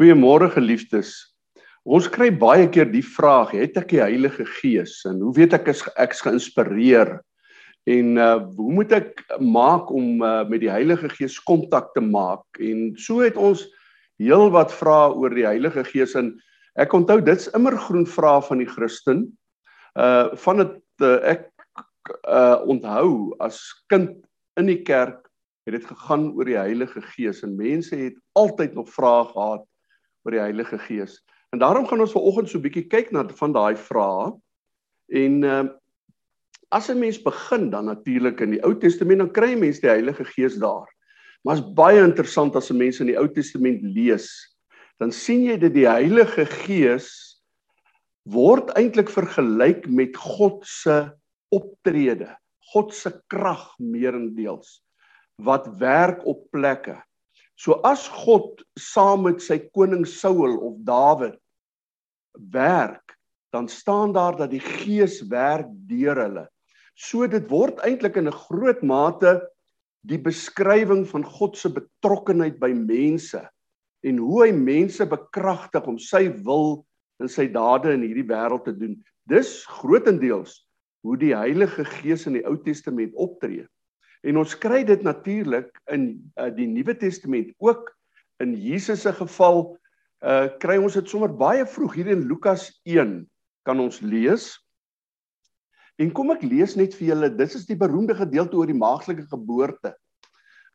Goeiemôre geliefdes. Ons kry baie keer die vraag, het ek die Heilige Gees en hoe weet ek is ek geïnspireer? En uh hoe moet ek maak om uh, met die Heilige Gees kontak te maak? En so het ons heel wat vrae oor die Heilige Gees en ek onthou dit's immer groen vrae van die Christen. Uh van dit uh, ek uh onthou as kind in die kerk het dit gegaan oor die Heilige Gees en mense het altyd nog vrae gehad oor die Heilige Gees. En daarom gaan ons vanoggend so 'n bietjie kyk na van daai vrae. En ehm uh, as 'n mens begin dan natuurlik in die Ou Testament dan kry jy mens die Heilige Gees daar. Maar is baie interessant as 'n mens in die Ou Testament lees, dan sien jy dat die Heilige Gees word eintlik vergelyk met God se optrede, God se krag meerendeels wat werk op plekke. So as God saam met sy koning Saul of Dawid werk, dan staan daar dat die Gees werk deur hulle. So dit word eintlik in 'n groot mate die beskrywing van God se betrokkeheid by mense en hoe hy mense bekragtig om sy wil en sy dade in hierdie wêreld te doen. Dis grootendeels hoe die Heilige Gees in die Ou Testament optree. En ons kry dit natuurlik in uh, die Nuwe Testament ook in Jesus se geval uh kry ons dit sommer baie vroeg hier in Lukas 1 kan ons lees. En kom ek lees net vir julle, dit is die beroemde gedeelte oor die maagtelike geboorte.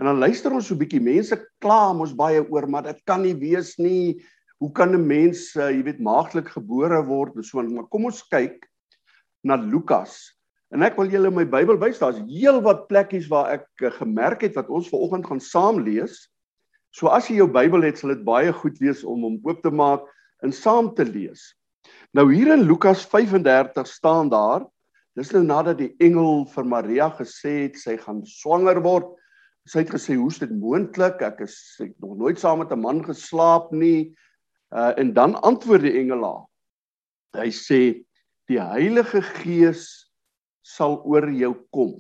En dan luister ons so 'n bietjie, mense kla mos baie oor, maar dit kan nie wees nie. Hoe kan 'n mens, uh, jy weet, maagtelik gebore word en so, maar kom ons kyk na Lukas En ek wil julle my Bybel wys, daar's heelwat plekkies waar ek uh, gemerk het wat ons vanoggend gaan saam lees. So as jy jou Bybel het, sal dit baie goed wees om hom oop te maak en saam te lees. Nou hier in Lukas 35 staan daar, dis nou nadat die engel vir Maria gesê het sy gaan swanger word. Sy het gesê, "Hoe's dit moontlik? Ek is ek nog nooit saam met 'n man geslaap nie." Uh en dan antwoord die engel haar. Hy sê, "Die Heilige Gees sal oor jou kom.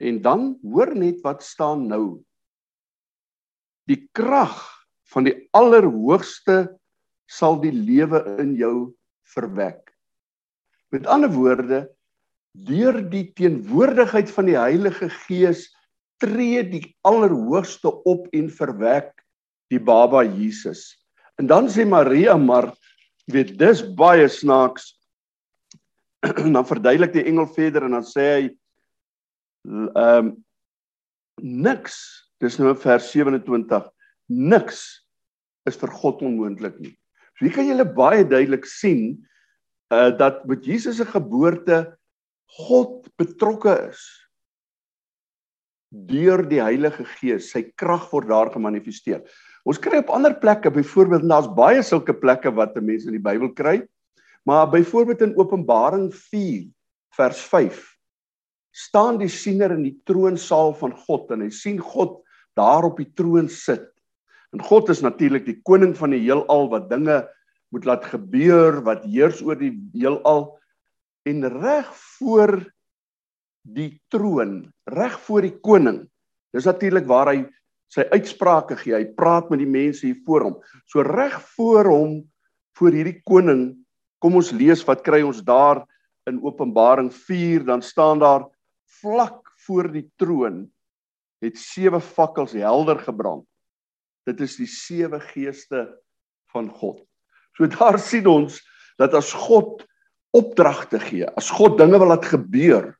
En dan hoor net wat staan nou. Die krag van die Allerhoogste sal die lewe in jou verwek. Met ander woorde, deur die teenwoordigheid van die Heilige Gees tree die Allerhoogste op en verwek die baba Jesus. En dan sê Maria maar weet dis baie snaaks dan verduidelik die engel verder en dan sê hy ehm um, niks dis nou vers 27 niks is vir God onmoontlik nie. So hier kan jy baie duidelik sien uh dat met Jesus se geboorte God betrokke is deur die Heilige Gees. Sy krag word daar gemanifesteer. Ons kry op ander plekke, byvoorbeeld daar's baie sulke plekke wat mense in die Bybel kry Maar byvoorbeeld in Openbaring 4 vers 5 staan die siener in die troonsaal van God en hy sien God daar op die troon sit. En God is natuurlik die koning van die heelal wat dinge moet laat gebeur, wat heers oor die heelal en reg voor die troon, reg voor die koning. Dis natuurlik waar hy sy uitsprake gee. Hy praat met die mense hier voor hom. So reg voor hom voor hierdie koning Kom ons lees wat kry ons daar in Openbaring 4 dan staan daar vlak voor die troon het sewe fakkels helder gebrand. Dit is die sewe geeste van God. So daar sien ons dat as God opdragte gee, as God dinge wil laat gebeur,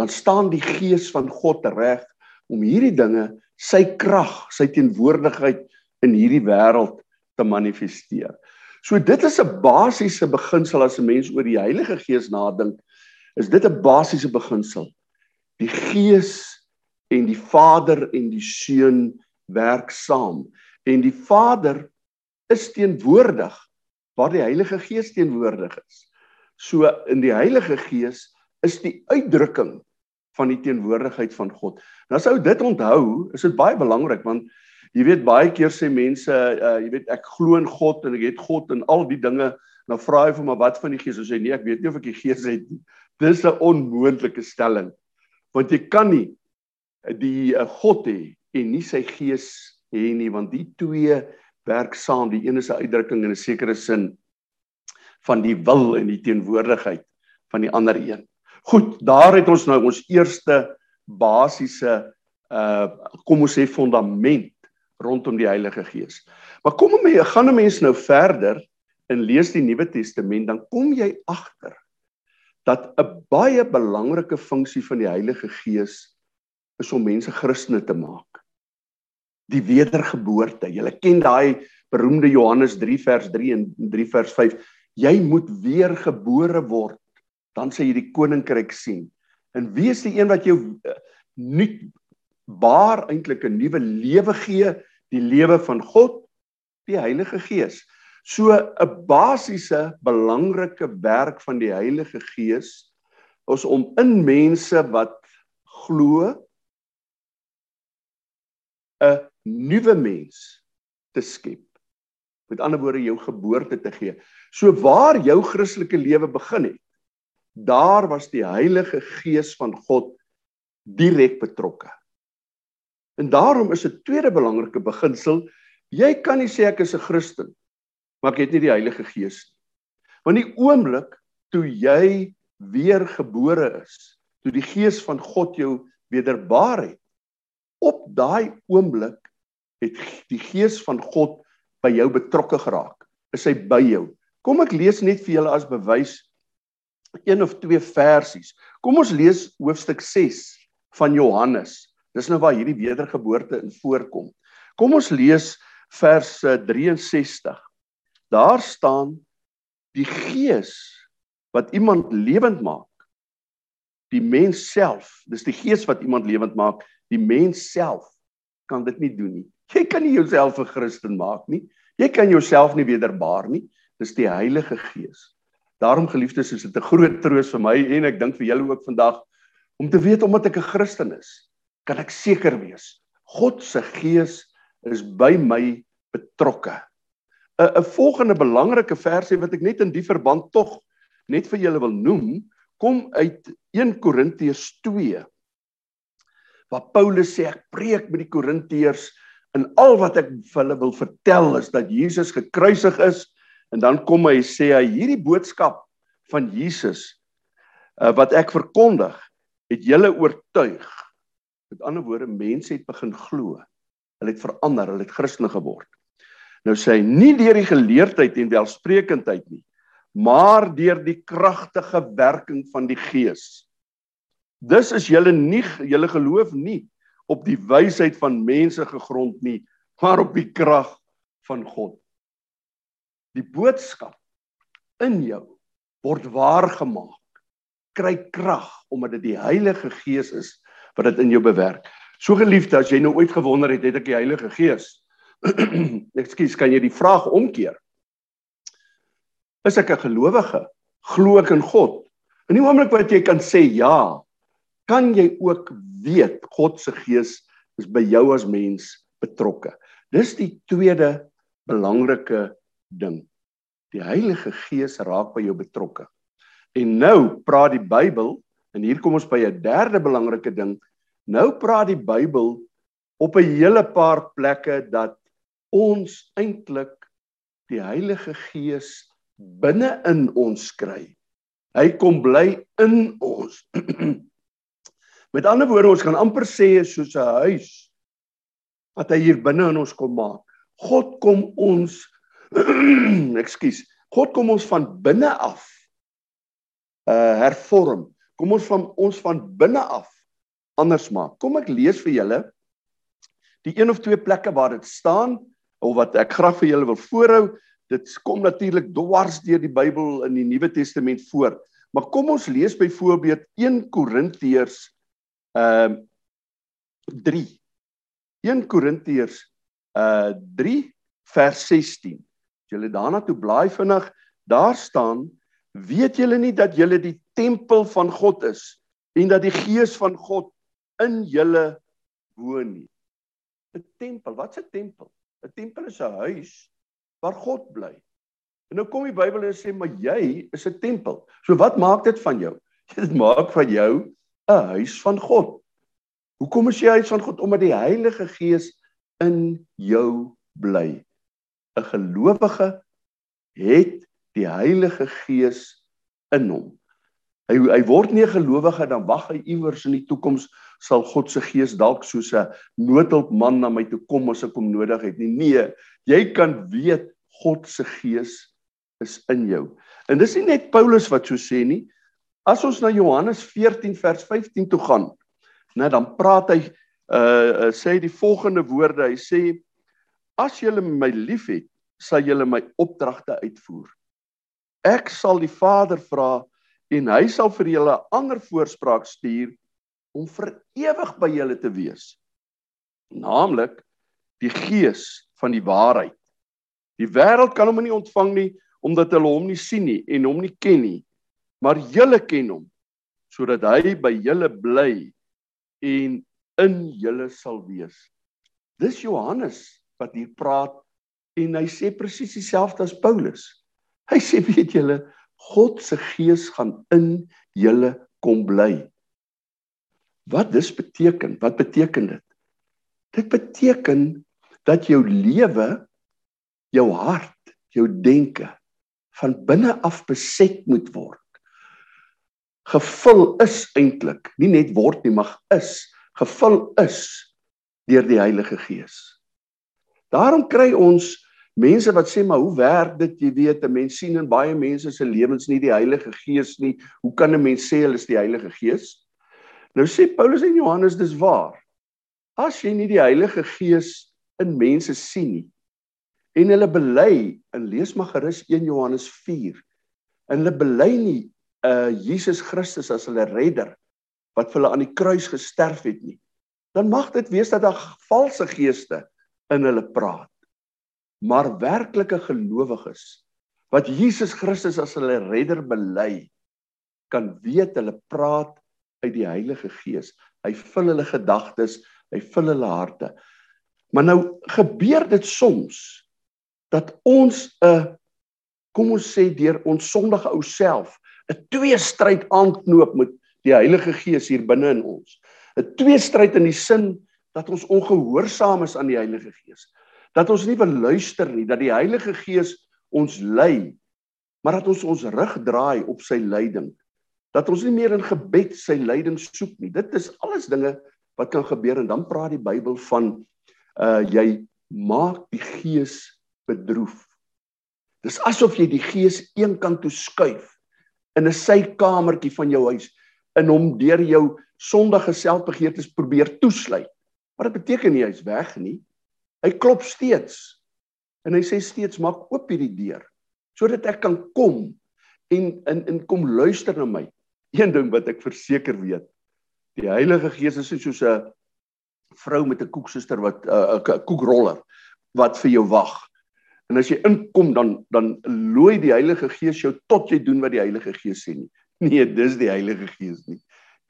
dan staan die gees van God reg om hierdie dinge, sy krag, sy teenwoordigheid in hierdie wêreld te manifesteer. So dit is 'n basiese beginsel as 'n mens oor die Heilige Gees nadink, is dit 'n basiese beginsel. Die Gees en die Vader en die Seun werk saam en die Vader is teenwoordig waar die Heilige Gees teenwoordig is. So in die Heilige Gees is die uitdrukking van die teenwoordigheid van God. Nou as ou dit onthou, is dit baie belangrik want Jy weet baie keer sê mense, uh, jy weet ek glo in God en ek het God en al die dinge. Nou vra hy vir my wat van die Gees? Hy sê nee, ek weet nie of ek die Gees het nie. Dis 'n onmoontlike stelling. Want jy kan nie die uh, God hê en nie sy Gees hê nie, want die twee werk saam. Die een is 'n uitdrukking in 'n sekere sin van die wil en die teenwoordigheid van die ander een. Goed, daar het ons nou ons eerste basiese uh kom ons sê fundament rondom die Heilige Gees. Maar kom ons gaan 'n mens nou verder en lees die Nuwe Testament, dan kom jy agter dat 'n baie belangrike funksie van die Heilige Gees is om mense Christene te maak. Die wedergeboorte. Jy ken daai beroemde Johannes 3 vers 3 en 3 vers 5. Jy moet weergebore word, dan sal jy die koninkryk sien. En wie is die een wat jou uh, nuut baar eintlik 'n nuwe lewe gee, die lewe van God, die Heilige Gees. So 'n basiese belangrike werk van die Heilige Gees is om in mense wat glo 'n nuwe mens te skep. Met ander woorde jou geboorte te gee. So waar jou Christelike lewe begin het, daar was die Heilige Gees van God direk betrokke. En daarom is 'n tweede belangrike beginsel, jy kan nie sê ek is 'n Christen, maar ek het nie die Heilige Gees nie. Want die oomblik toe jy weer gebore is, toe die Gees van God jou wederbaar het, op daai oomblik het die Gees van God by jou betrokke geraak. Is hy by jou? Kom ek lees net vir julle as bewys een of twee versies. Kom ons lees hoofstuk 6 van Johannes. Dis nou waar hierdie wedergeboorte in voorkom. Kom ons lees vers 63. Eh, Daar staan die gees wat iemand lewend maak. Die mens self, dis die gees wat iemand lewend maak. Die mens self kan dit nie doen nie. Jy kan nie jouself 'n Christen maak nie. Jy kan jouself nie wederbaar nie. Dis die Heilige Gees. Daarom geliefdes, is dit 'n groot troos vir my en ek dink vir julle ook vandag om te weet omdat ek 'n Christen is kan ek seker wees God se gees is by my betrokke. 'n 'n volgende belangrike versie wat ek net in die verband tog net vir julle wil noem, kom uit 1 Korintiërs 2. Waar Paulus sê ek preek met die Korintiërs en al wat ek vir hulle wil vertel is dat Jesus gekruisig is en dan kom hy sê hy hierdie boodskap van Jesus uh, wat ek verkondig het julle oortuig Met ander woorde, mense het begin glo. Hulle het verander, hulle het Christene geword. Nou sê hy nie deur die geleerdheid en welsprekendheid nie, maar deur die kragtige werking van die Gees. Dis is julle nie julle geloof nie op die wysheid van mense gegrond nie, maar op die krag van God. Die boodskap in jou word waar gemaak. Kry krag omdat dit die Heilige Gees is wat dit in jou bewerk. So geliefde, as jy nou ooit gewonder het, het ek die Heilige Gees. Ekskuus, kan jy die vraag omkeer? Is ek 'n gelowige? Glo ek in God? In die oomblik wat jy kan sê ja, kan jy ook weet God se Gees is by jou as mens betrokke. Dis die tweede belangrike ding. Die Heilige Gees raak by jou betrokke. En nou praat die Bybel En hier kom ons by 'n derde belangrike ding. Nou praat die Bybel op 'n hele paar plekke dat ons eintlik die Heilige Gees binne in ons kry. Hy kom bly in ons. Met ander woorde, ons kan amper sê soos 'n huis wat hy hier binne in ons kom maak. God kom ons ekskuus. God kom ons van binne af uh hervorm Kom ons van ons van binne af anders maak. Kom ek lees vir julle die een of twee plekke waar dit staan of wat ek graag vir julle wil voorhou. Dit kom natuurlik dwars deur die Bybel in die Nuwe Testament voor. Maar kom ons lees byvoorbeeld 1 Korintiërs ehm uh, 3. 1 Korintiërs uh 3 vers 16. As julle daarna toe blaai vinnig, daar staan Weet julle nie dat julle die tempel van God is en dat die gees van God in julle woon nie? 'n Tempel, wat's 'n tempel? 'n Tempel is 'n huis waar God bly. En nou kom die Bybel en sê maar jy is 'n tempel. So wat maak dit van jou? Dit maak van jou 'n huis van God. Hoekom is jy 'n huis van God? Omdat die Heilige Gees in jou bly. 'n gelowige het die Heilige Gees in hom. Hy hy word nie 'n gelowige dan wag hy iewers in die toekoms sal God se Gees dalk soos 'n noodhulpman na my toe kom as ek hom nodig het nie. Nee, jy kan weet God se Gees is in jou. En dis nie net Paulus wat so sê nie. As ons na Johannes 14 vers 15 toe gaan, né, dan praat hy uh, uh sê die volgende woorde. Hy sê as julle my liefhet, sal julle my opdragte uitvoer. Ek sal die Vader vra en hy sal vir julle 'n ander voorspraak stuur om vir ewig by julle te wees. Naamlik die Gees van die waarheid. Die wêreld kan hom nie ontvang nie omdat hulle hom nie sien nie en hom nie ken nie. Maar julle ken hom sodat hy by julle bly en in julle sal wees. Dis Johannes wat hier praat en hy sê presies dieselfde as Paulus. Hy sê weet julle God se gees gaan in julle kom bly. Wat dis beteken? Wat beteken dit? Dit beteken dat jou lewe, jou hart, jou denke van binne af beset moet word. Gevul is eintlik, nie net word nie, mag is, gevul is deur die Heilige Gees. Daarom kry ons mense wat sê maar hoe werk dit jy weet 'n mens sien in baie mense se lewens nie die Heilige Gees nie hoe kan 'n mens sê hulle is die Heilige Gees nou sê Paulus en Johannes dis waar. As jy nie die Heilige Gees in mense sien nie en hulle bely in lees maar gerus 1 Johannes 4 en hulle bely nie uh Jesus Christus as hulle redder wat vir hulle aan die kruis gesterf het nie dan mag dit wees dat daar valse geeste in hulle praat. Maar werklike gelowiges wat Jesus Christus as hulle redder bely kan weet hulle praat uit die Heilige Gees hy vul hulle gedagtes hy vul hulle harte maar nou gebeur dit soms dat ons 'n kom ons sê deur ons sondige ou self 'n twee stryd aanknoop met die Heilige Gees hier binne in ons. 'n Twee stryd in die sin dat ons ongehoorsaam is aan die Heilige Gees. Dat ons nie wil luister nie, dat die Heilige Gees ons lei, maar dat ons ons rug draai op sy leiding. Dat ons nie meer in gebed sy leiding soek nie. Dit is alles dinge wat kan gebeur en dan praat die Bybel van uh jy maak die Gees bedroef. Dis asof jy die gees een kant toe skuif in 'n sykamertjie van jou huis in hom deur jou sondige selfbegeertes probeer toesluit. Maar dit beteken nie hy's weg nie. Hy klop steeds. En hy sê steeds maak oop hierdie deur sodat ek kan kom en in in kom luister na my. Een ding wat ek verseker weet. Die Heilige Gees is soos 'n vrou met 'n koeksuster wat 'n uh, koekroller wat vir jou wag. En as jy inkom dan dan looi die Heilige Gees jou tot jy doen wat die Heilige Gees sê nie. Nee, dis die Heilige Gees nie.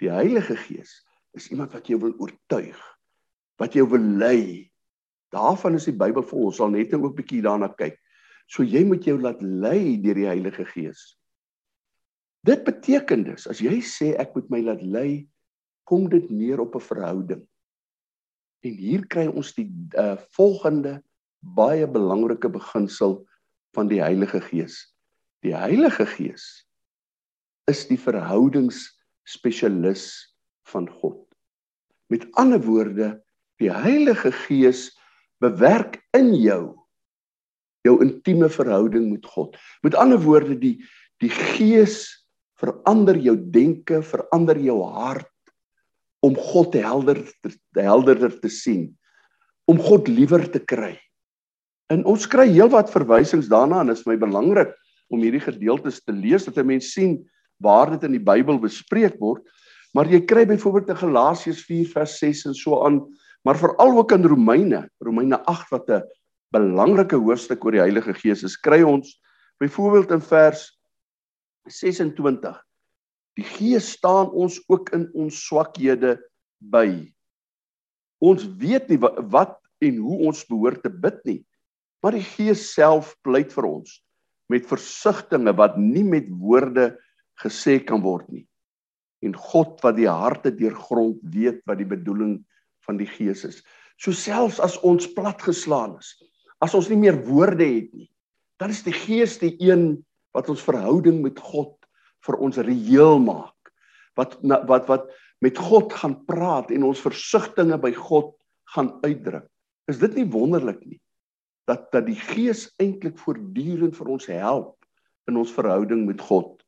Die Heilige Gees is iemand wat jou wil oortuig, wat jou wil lei. Daarvan is die Bybel vol. Ons sal net nou 'n bietjie daarna kyk. So jy moet jou laat lei deur die Heilige Gees. Dit beteken dus as jy sê ek moet my laat lei, kom dit neer op 'n verhouding. En hier kry ons die uh, volgende baie belangrike beginsel van die Heilige Gees. Die Heilige Gees is die verhoudingsspesialis van God. Met ander woorde, die Heilige Gees bewerk in jou jou intieme verhouding met God. Met ander woorde, die die Gees verander jou denke, verander jou hart om God helder te helderder te sien, om God liewer te kry. En ons kry heelwat verwysings daarna en dit is my belangrik om hierdie gedeeltes te lees dat 'n mens sien waar dit in die Bybel bespreek word. Maar jy kry byvoorbeeld in Galasiërs 4 vers 6 en so aan, maar veral ook in Romeine, Romeine 8 wat 'n belangrike hoofstuk oor die Heilige Gees is, kry ons byvoorbeeld in vers 26 Die Gees staan ons ook in ons swakhede by. Ons weet nie wat, wat en hoe ons behoort te bid nie. Maar die Gees self pleit vir ons met versigtings wat nie met woorde gesê kan word nie. En God wat die harte deurgrond weet wat die bedoeling van die Gees is. So selfs as ons platgeslaan is, as ons nie meer woorde het nie, dan is die Gees die een wat ons verhouding met God vir ons reëel maak. Wat wat wat met God gaan praat en ons versigtings by God gaan uitdruk. Is dit nie wonderlik nie dat dat die Gees eintlik voortdurend vir ons help in ons verhouding met God.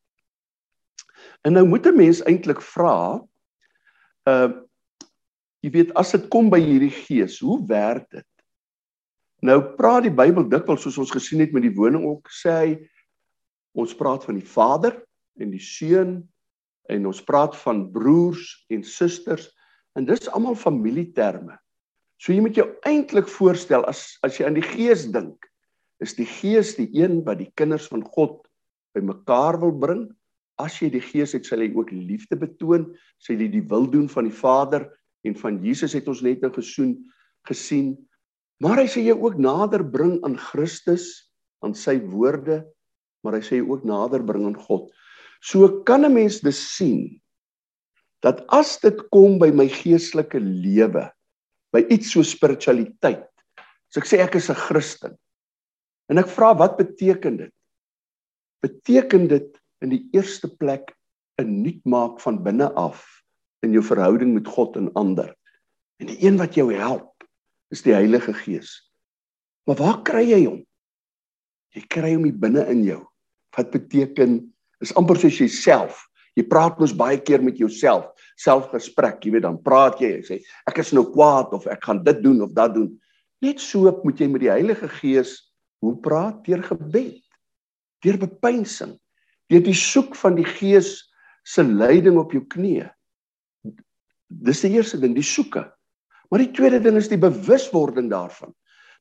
En nou moet 'n mens eintlik vra, uh jy weet as dit kom by hierdie Gees, hoe werk dit? Nou praat die Bybel dikwels soos ons gesien het met die woning ook sê hy ons praat van die Vader en die Seun en ons praat van broers en susters en dis almal familieterme. So jy moet jou eintlik voorstel as as jy aan die Gees dink, is die Gees die een wat die kinders van God bymekaar wil bring. As jy die Gees het, sal hy ook liefde betoon, sê hy die wil doen van die Vader en van Jesus het ons net nou gesoen gesien. Maar hy sê jy ook nader bring aan Christus, aan sy woorde, maar hy sê ook nader bring aan God. So kan 'n mens dus sien dat as dit kom by my geestelike lewe, by iets so spiritualiteit. So ek sê ek is 'n Christen. En ek vra wat beteken dit? Beteken dit in die eerste plek 'n nuut maak van binne af in jou verhouding met God en ander. En die een wat jou help is die Heilige Gees. Maar waar kry jy hom? Jy kry hom hier binne in jou. Wat beteken is amper soos jouself. Jy praat mos baie keer met jouself, selfgesprek, jy weet dan praat jy en sê ek is nou kwaad of ek gaan dit doen of dat doen. Net so moet jy met die Heilige Gees hoe praat deur gebed, deur bepeinsing, deur die soek van die Gees se leiding op jou knieë. Dis die eerste ding, die soeke. Maar die tweede ding is die bewuswording daarvan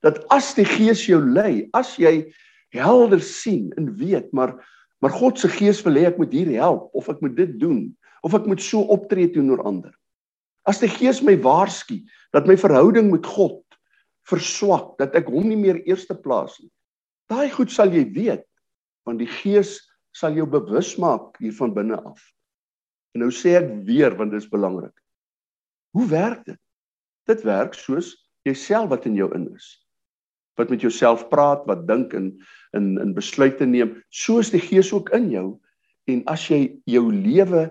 dat as die Gees jou lei, as jy helder sien en weet, maar Maar God se gees wil hê ek moet hier help of ek moet dit doen of ek moet so optree teenoor ander. As die gees my waarsku dat my verhouding met God verswak, dat ek hom nie meer eerste plaas nie. Daai goed sal jy weet want die gees sal jou bewus maak hier van binne af. En nou sê ek weer want dit is belangrik. Hoe werk dit? Dit werk soos jouself wat in jou in is wat met jouself praat, wat dink en in in besluite neem, soos die Gees ook in jou. En as jy jou lewe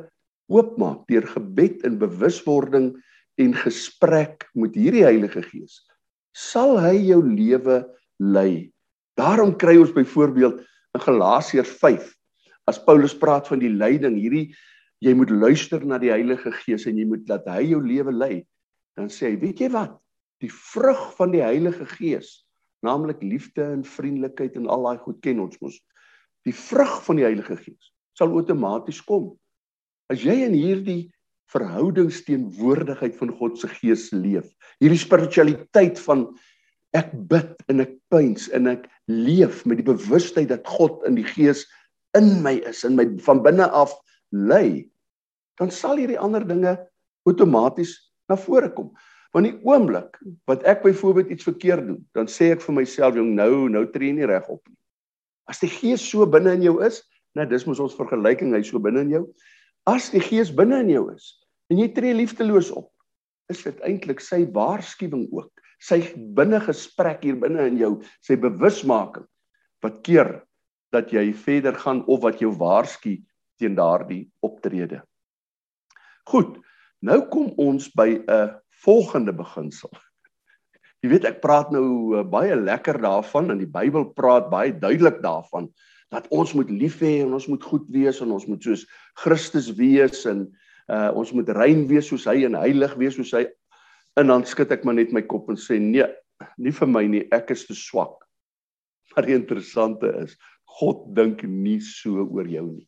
oopmaak deur gebed en bewuswording en gesprek met hierdie Heilige Gees, sal hy jou lewe lei. Daarom kry ons byvoorbeeld in Galasiërs 5 as Paulus praat van die leiding, hierdie jy moet luister na die Heilige Gees en jy moet laat hy jou lewe lei. Dan sê hy, weet jy wat? Die vrug van die Heilige Gees naamlik liefde en vriendelikheid en al daai goed ken ons mos. Die vrug van die Heilige Gees sal outomaties kom. As jy in hierdie verhoudingsteenwoordigheid van God se Gees leef, hierdie spiritualiteit van ek bid en ek pyns en ek leef met die bewustheid dat God in die Gees in my is en my van binne af lei, dan sal hierdie ander dinge outomaties na vore kom. Want die oomblik wat ek byvoorbeeld iets verkeerd doen, dan sê ek vir myself, jong, nou nou tree nie reg op nie. As die Gees so binne in jou is, nou dis mos ons vergelyking, hy so binne in jou. As die Gees binne in jou is en jy tree liefdeloos op, is dit eintlik sy waarskuwing ook. Sy binne gesprek hier binne in jou, sy bewusmaking wat keer dat jy verder gaan of wat jou waarsku teen daardie optrede. Goed. Nou kom ons by 'n volgende beginsel. Jy weet ek praat nou uh, baie lekker daarvan en die Bybel praat baie duidelik daarvan dat ons moet lief hê en ons moet goed wees en ons moet soos Christus wees en uh, ons moet rein wees soos hy en heilig wees soos hy. En dan skud ek maar net my kop en sê nee, nie vir my nie, ek is te swak. Maar die interessante is, God dink nie so oor jou nie.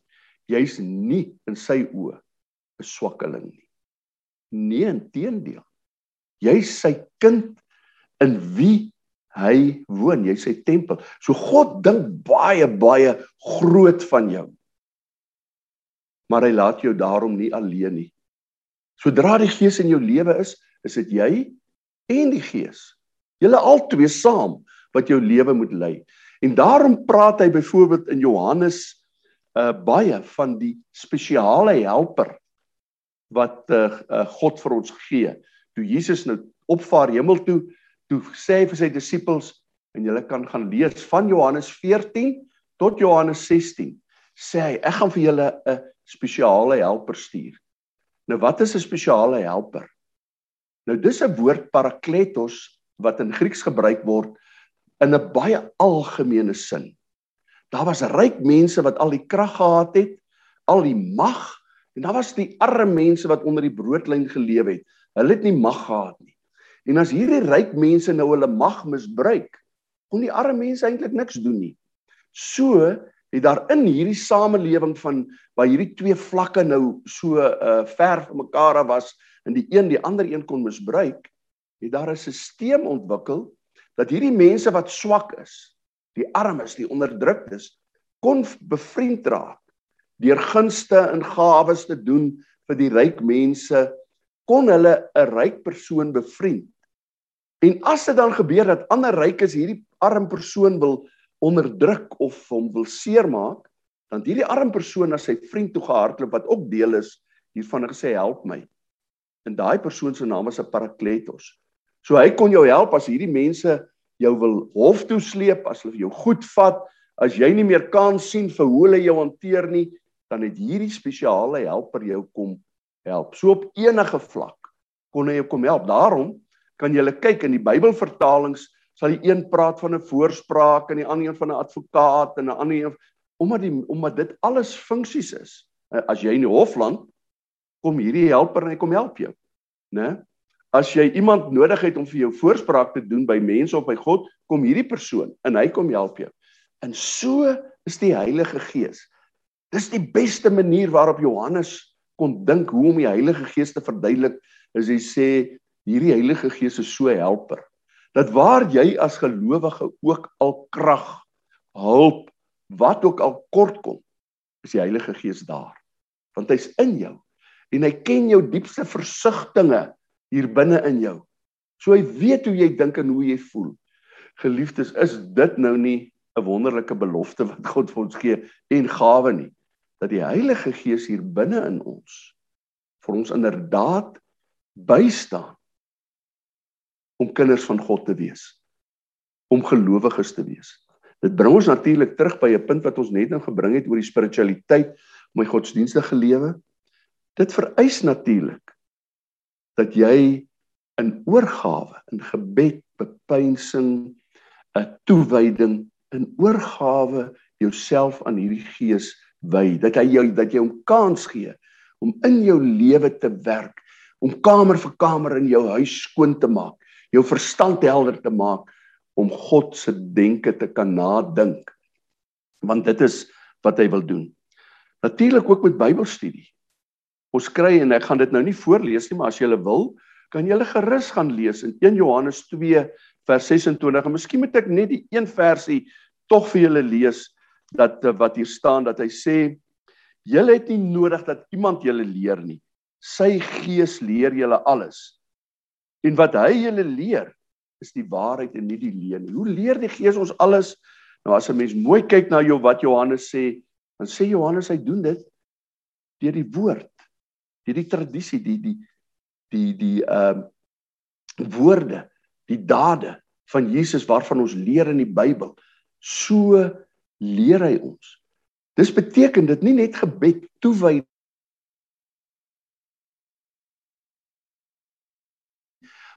Jy's nie in sy oë 'n swakkeling nie. Nee, inteendeel. Jy's sy kind in wie hy woon. Jy's sy tempel. So God dink baie baie groot van jou. Maar hy laat jou daarom nie alleen nie. Sodra die Gees in jou lewe is, is dit jy en die Gees. Julle albei saam wat jou lewe moet lei. En daarom praat hy byvoorbeeld in Johannes uh baie van die spesiale helper wat uh, uh God vir ons gee toe Jesus nou opvaar hemel toe, toe sê hy vir sy disippels en jy kan gaan lees van Johannes 14 tot Johannes 16 sê hy ek gaan vir julle 'n spesiale helper stuur. Nou wat is 'n spesiale helper? Nou dis 'n woord parakletos wat in Grieks gebruik word in 'n baie algemene sin. Daar was ryk mense wat al die krag gehad het, al die mag en daar was die arme mense wat onder die broodlyn geleef het. Hulle het nie mag gehad nie. En as hierdie ryk mense nou hulle mag misbruik, kon die arme mense eintlik niks doen nie. So het daar in hierdie samelewing van waar hierdie twee vlakke nou so uh ver van mekaar af was en die een die ander een kon misbruik, het daar 'n stelsel ontwikkel dat hierdie mense wat swak is, die armes, die onderdruktes, kon bevriend raak deur gunste en gawes te doen vir die ryk mense, kon hulle 'n ryk persoon bevriend. En as dit dan gebeur dat ander rykes hierdie arm persoon wil onderdruk of hom wil seermaak, dan hierdie arm persoon na sy vriend toe gehardloop wat ook deel is hiervan en gesê help my. En daai persoon se naam is 'n parakletos. So hy kon jou help as hierdie mense jou wil hof toe sleep, as hulle jou goed vat, as jy nie meer kan sien vir hoe hulle jou hanteer nie, dan het hierdie spesiale helper jou kom help. So op enige vlak kon hy jou kom help. Daarom kan jy kyk in die Bybelvertalings sal die een praat van 'n voorspraak en die ander een van 'n advokaat en 'n ander een omdat die omdat dit alles funksies is. Eh, as jy in die hofland kom hierdie helper en hy kom help jou, né? As jy iemand nodig het om vir jou voorspraak te doen by mense of by God, kom hierdie persoon en hy kom help jou. En so is die Heilige Gees. Dis die beste manier waarop Johannes kon dink hoe om die Heilige Gees te verduidelik. Is hy sê hierdie Heilige Gees is so helper dat waar jy as gelowige ook al krag, hulp, wat ook al kort kom, is die Heilige Gees daar. Want hy's in jou en hy ken jou diepste versigtings hier binne in jou. So hy weet hoe jy dink en hoe jy voel. Geliefdes, is dit nou nie 'n wonderlike belofte wat God vir ons gee en gawe nie dat die Heilige Gees hier binne in ons vir ons inderdaad bystaan om kinders van God te wees. Om gelowiges te wees. Dit bring ons natuurlik terug by 'n punt wat ons net nou gebring het oor die spiritualiteit, my godsdienstige lewe. Dit vereis natuurlik dat jy in oorgawe, in gebed, bepeinsing, 'n toewyding, in oorgawe jouself aan hierdie Gees wy, dat hy jou dat jy hom kans gee om in jou lewe te werk, om kamer vir kamer in jou huis skoon te maak, jou verstand helder te maak om God se denke te kan nadink. Want dit is wat hy wil doen. Natuurlik ook met Bybelstudie. Ons kry en ek gaan dit nou nie voorlees nie, maar as jy wil, kan jy gerus gaan lees in 1 Johannes 2 vers 26 en miskien moet ek net die een versie tog vir julle lees dat eh, wat hier staan dat hy sê julle het nie nodig dat iemand julle leer nie. Sy gees leer julle alles. En wat hy julle leer is die waarheid en nie die leuen nie. Hoe leer die Gees ons alles? Nou as 'n mens mooi kyk na jou wat Johannes sê, dan sê Johannes hy doen dit deur die woord, deur die tradisie, die die die die ehm uh, woorde, die dade van Jesus waarvan ons leer in die Bybel. So leer hy ons. Dis beteken dit nie net gebed toewy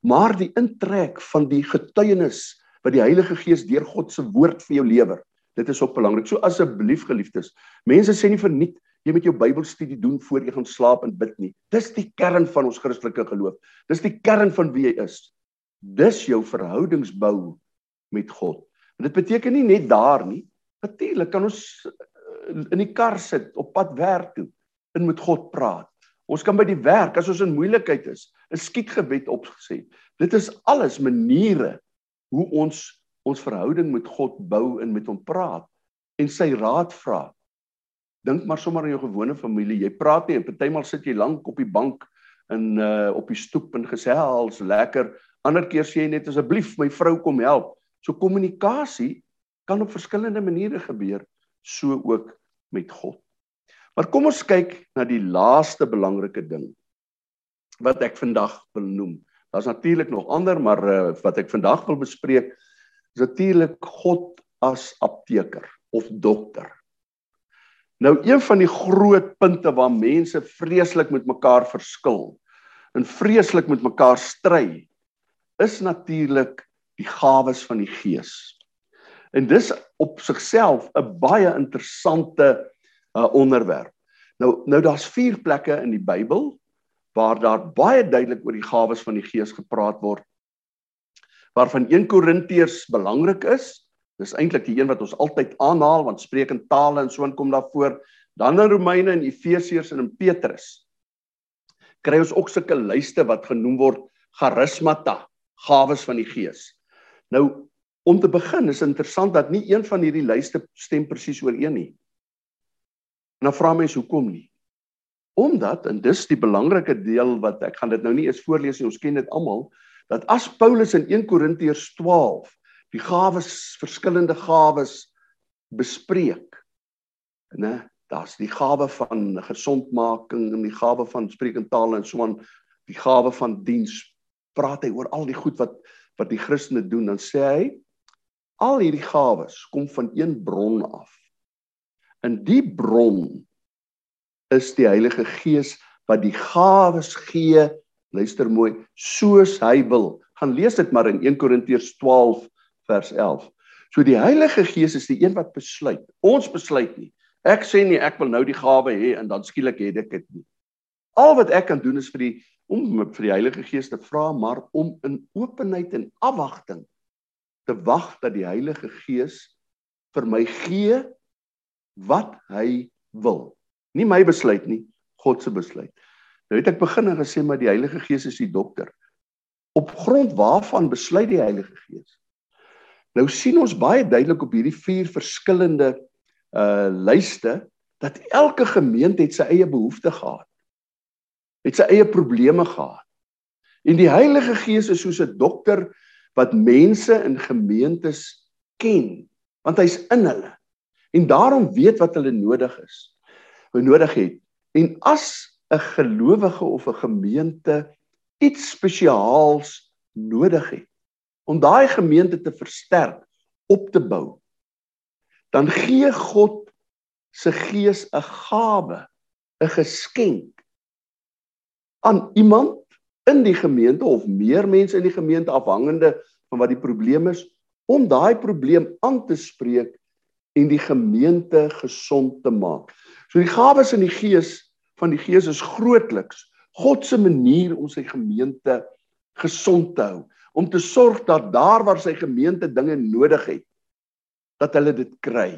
maar die intrek van die getuienis wat die Heilige Gees deur God se woord vir jou lewer. Dit is ook belangrik. So asseblief geliefdes, mense sê nie verniet jy moet jou Bybelstudie doen voor jy gaan slaap en bid nie. Dis die kern van ons Christelike geloof. Dis die kern van wie jy is. Dis jou verhoudingsbou met God. En dit beteken nie net daar nie. Natuurlik kan ons eh, in die kar sit op pad werk toe en met God praat. Ons kan by die werk as ons in moeilikheid is, 'n skietgebed opgesê. Dit is alles maniere hoe ons ons verhouding met God bou en met hom praat en sy raad vra. Dink maar sommer aan jou gewone familie. Jy praat nie en partymal sit jy lank op die bank in uh op die stoep en gesels lekker. Ander keer sê jy net asseblief my vrou kom help. So kommunikasie kan op verskillende maniere gebeur, so ook met God. Maar kom ons kyk na die laaste belangrike ding wat ek vandag wil noem. Daar's natuurlik nog ander, maar uh, wat ek vandag wil bespreek is natuurlik God as apteker of dokter. Nou een van die groot punte waar mense vreeslik met mekaar verskil en vreeslik met mekaar stry is natuurlik die gawes van die Gees. En dis op sigself 'n baie interessante uh, onderwerp. Nou nou daar's vier plekke in die Bybel waar daar baie duidelik oor die gawes van die Gees gepraat word. Waarvan 1 Korintiërs belangrik is. Dis eintlik die een wat ons altyd aanhaal want spreek in tale en so en kom daarvoor. Dan in Romeine en Efesiërs en in Petrus. Kry ons ook sulke lyste wat genoem word charismata, gawes van die Gees. Nou om te begin is interessant dat nie een van hierdie lyste stem presies ooreen nie. En dan vra mense hoekom nie? Omdat en dis die belangrike deel wat ek gaan dit nou nie eens voorlees nie, ons ken dit almal, dat as Paulus in 1 Korintiërs 12 die gawes, verskillende gawes bespreek, né? Daar's die gawe van gesondmaking en die gawe van spreekende tale en so aan, die gawe van diens. Praat hy oor al die goed wat wat die Christene doen, dan sê hy al hierdie gawes kom van een bron af. In die bron is die Heilige Gees wat die gawes gee, luister mooi, soos hy wil. Gaan lees dit maar in 1 Korintiërs 12 vers 11. So die Heilige Gees is die een wat besluit. Ons besluit nie. Ek sê nie ek wil nou die gawe hê en dan skielik het ek dit nie. Al wat ek kan doen is vir die om vir die Heilige Gees te vra, maar om in openheid en afwagting te wag dat die Heilige Gees vir my gee wat hy wil. Nie my besluit nie, God se besluit. Nou het ek begin en gesê maar die Heilige Gees is die dokter. Op grond waarvan besluit die Heilige Gees? Nou sien ons baie duidelik op hierdie vier verskillende uh lyste dat elke gemeente het sy eie behoeftes gehad. Het sy eie probleme gehad. En die Heilige Gees is soos 'n dokter wat mense in gemeentes ken, want hy's in hulle en daarom weet wat hulle nodig is. Wat nodig het. En as 'n gelowige of 'n gemeente iets spesiaals nodig het om daai gemeente te versterk, op te bou, dan gee God se gees 'n gawe, 'n geskenk aan iemand in die gemeente of meer mense in die gemeente afhangende van wat die probleem is om daai probleem aan te spreek en die gemeente gesond te maak. So die gawes in die gees van die gees is grootliks God se manier om sy gemeente gesond te hou, om te sorg dat daar waar sy gemeente dinge nodig het, dat hulle dit kry.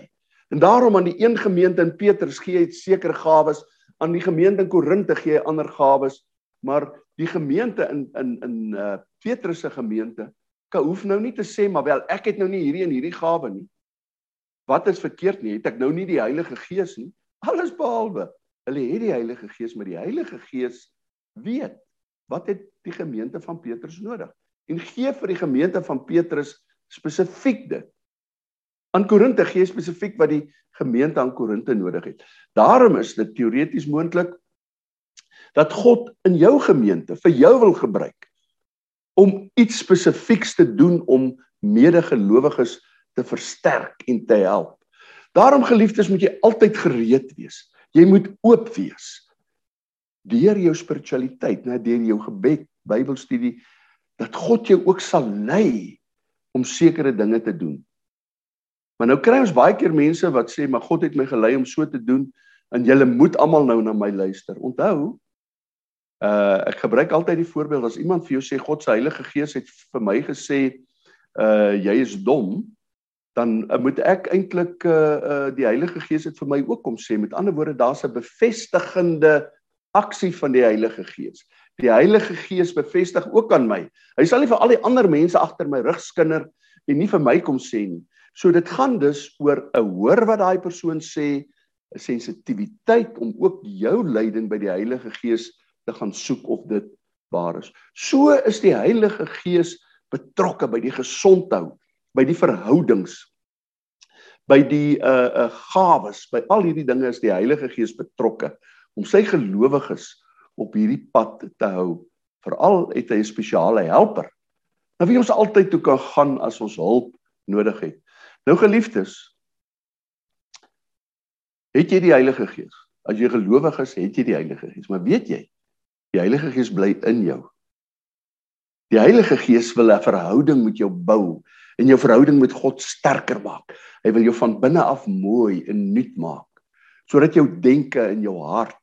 En daarom aan die een gemeente in Petrus gee hy sekere gawes, aan die gemeente in Korinte gee hy ander gawes, maar die gemeente in in in uh Petrus se gemeente kan hoef nou nie te sê maar wel ek het nou nie hierdie en hierdie gawe nie. Wat is verkeerd nie? Het ek nou nie die Heilige Gees nie? Alles behalwe. Hulle het die Heilige Gees, maar die Heilige Gees weet wat het die gemeente van Petrus nodig en gee vir die gemeente van Petrus spesifiek dit. Aan Korinte gee spesifiek wat die gemeente aan Korinte nodig het. Daarom is dit teoreties moontlik dat God in jou gemeente vir jou wil gebruik om iets spesifieks te doen om medegelowiges te versterk en te help. Daarom geliefdes moet jy altyd gereed wees. Jy moet oop wees. Deur jou spiritualiteit, net deur jou gebed, Bybelstudie dat God jou ook sal lei om sekere dinge te doen. Maar nou kry ons baie keer mense wat sê maar God het my gelei om so te doen en julle moet almal nou na my luister. Onthou, uh ek gebruik altyd die voorbeeld as iemand vir jou sê God se Heilige Gees het vir my gesê uh jy is dom, dan uh, moet ek eintlik uh, uh die Heilige Gees het vir my ook kom sê. Met ander woorde, daar's 'n bevestigende aksie van die Heilige Gees. Die Heilige Gees bevestig ook aan my. Hy sal nie vir al die ander mense agter my rug skinder en nie vir my kom sê nie. So dit gaan dus oor 'n hoor wat daai persoon sê, 'n sensitiwiteit om ook jou leiding by die Heilige Gees te gaan soek of dit waar is. So is die Heilige Gees betrokke by die gesondhou by die verhoudings by die uh uh gawes by al hierdie dinge is die Heilige Gees betrokke om sy gelowiges op hierdie pad te hou veral het hy 'n spesiale helper na wie ons altyd toe kan gaan as ons hulp nodig het. Nou geliefdes, het jy die Heilige Gees? As jy gelowig is, het jy die Heilige Gees, maar weet jy, die Heilige Gees bly in jou. Die Heilige Gees wil 'n verhouding met jou bou en jou verhouding met God sterker maak. Hy wil jou van binne af mooi en nuut maak sodat jou denke en jou hart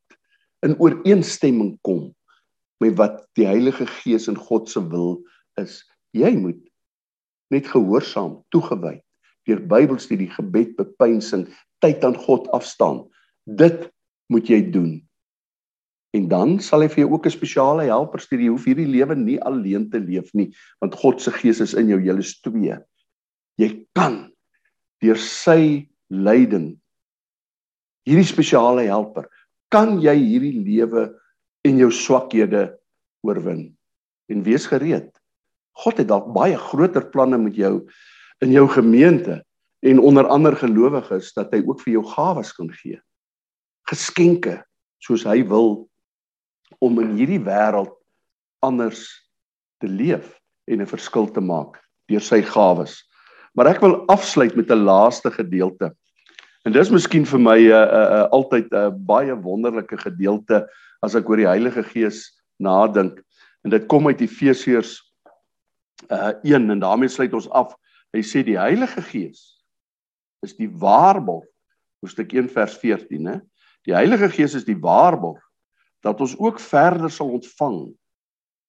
in ooreenstemming kom met wat die Heilige Gees en God se wil is. Jy moet net gehoorsaam, toegewy deur Bybelstudie, gebed, bepeinsing, tyd aan God afstaan. Dit moet jy doen. En dan sal hy vir jou ook 'n spesiale helper stuur. Jy hoef hierdie lewe nie alleen te leef nie, want God se Gees is in jou, julle is twee. Jy kan deur sy leiding hierdie spesiale helper, kan jy hierdie lewe en jou swakhede oorwin. En wees gereed. God het dalk baie groter planne met jou in jou gemeente en onder ander gelowiges dat hy ook vir jou gawes kan gee. Geskenke soos hy wil om in hierdie wêreld anders te leef en 'n verskil te maak deur sy gawes. Maar ek wil afsluit met 'n laaste gedeelte. En dis miskien vir my 'n uh, uh, uh, altyd 'n uh, baie wonderlike gedeelte as ek oor die Heilige Gees nadink. En dit kom uit Efesiërs uh 1 en daarmee sluit ons af. Hy sê die Heilige Gees is die waarborg. Hoofstuk 1 vers 14, hè. Die Heilige Gees is die waarborg dat ons ook verder sal ontvang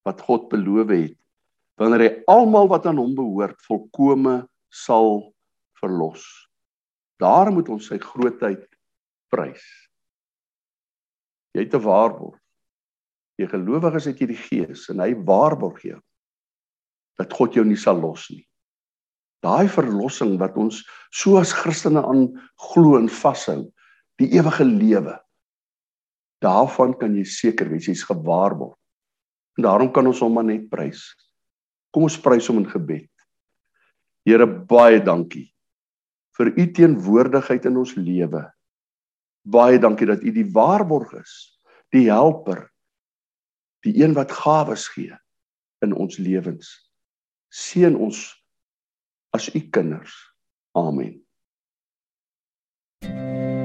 wat God beloof het wanneer hy almal wat aan hom behoort volkome sal verlos. Daar moet ons sy grootheid prys. Jy het 'n waarborg. Jy gelowig is uit hierdie Gees en hy waarborg jou dat God jou nie sal los nie. Daai verlossing wat ons so as Christene aan glo en vashou, die ewige lewe. Daarvan kan jy seker wees jy's gewaarborg. En daarom kan ons hom maar net prys. Kom ons prys hom in gebed. Here baie dankie vir u teenwoordigheid in ons lewe. Baie dankie dat u die waarborg is, die helper, die een wat gawes gee in ons lewens seën ons as u kinders. Amen. thank you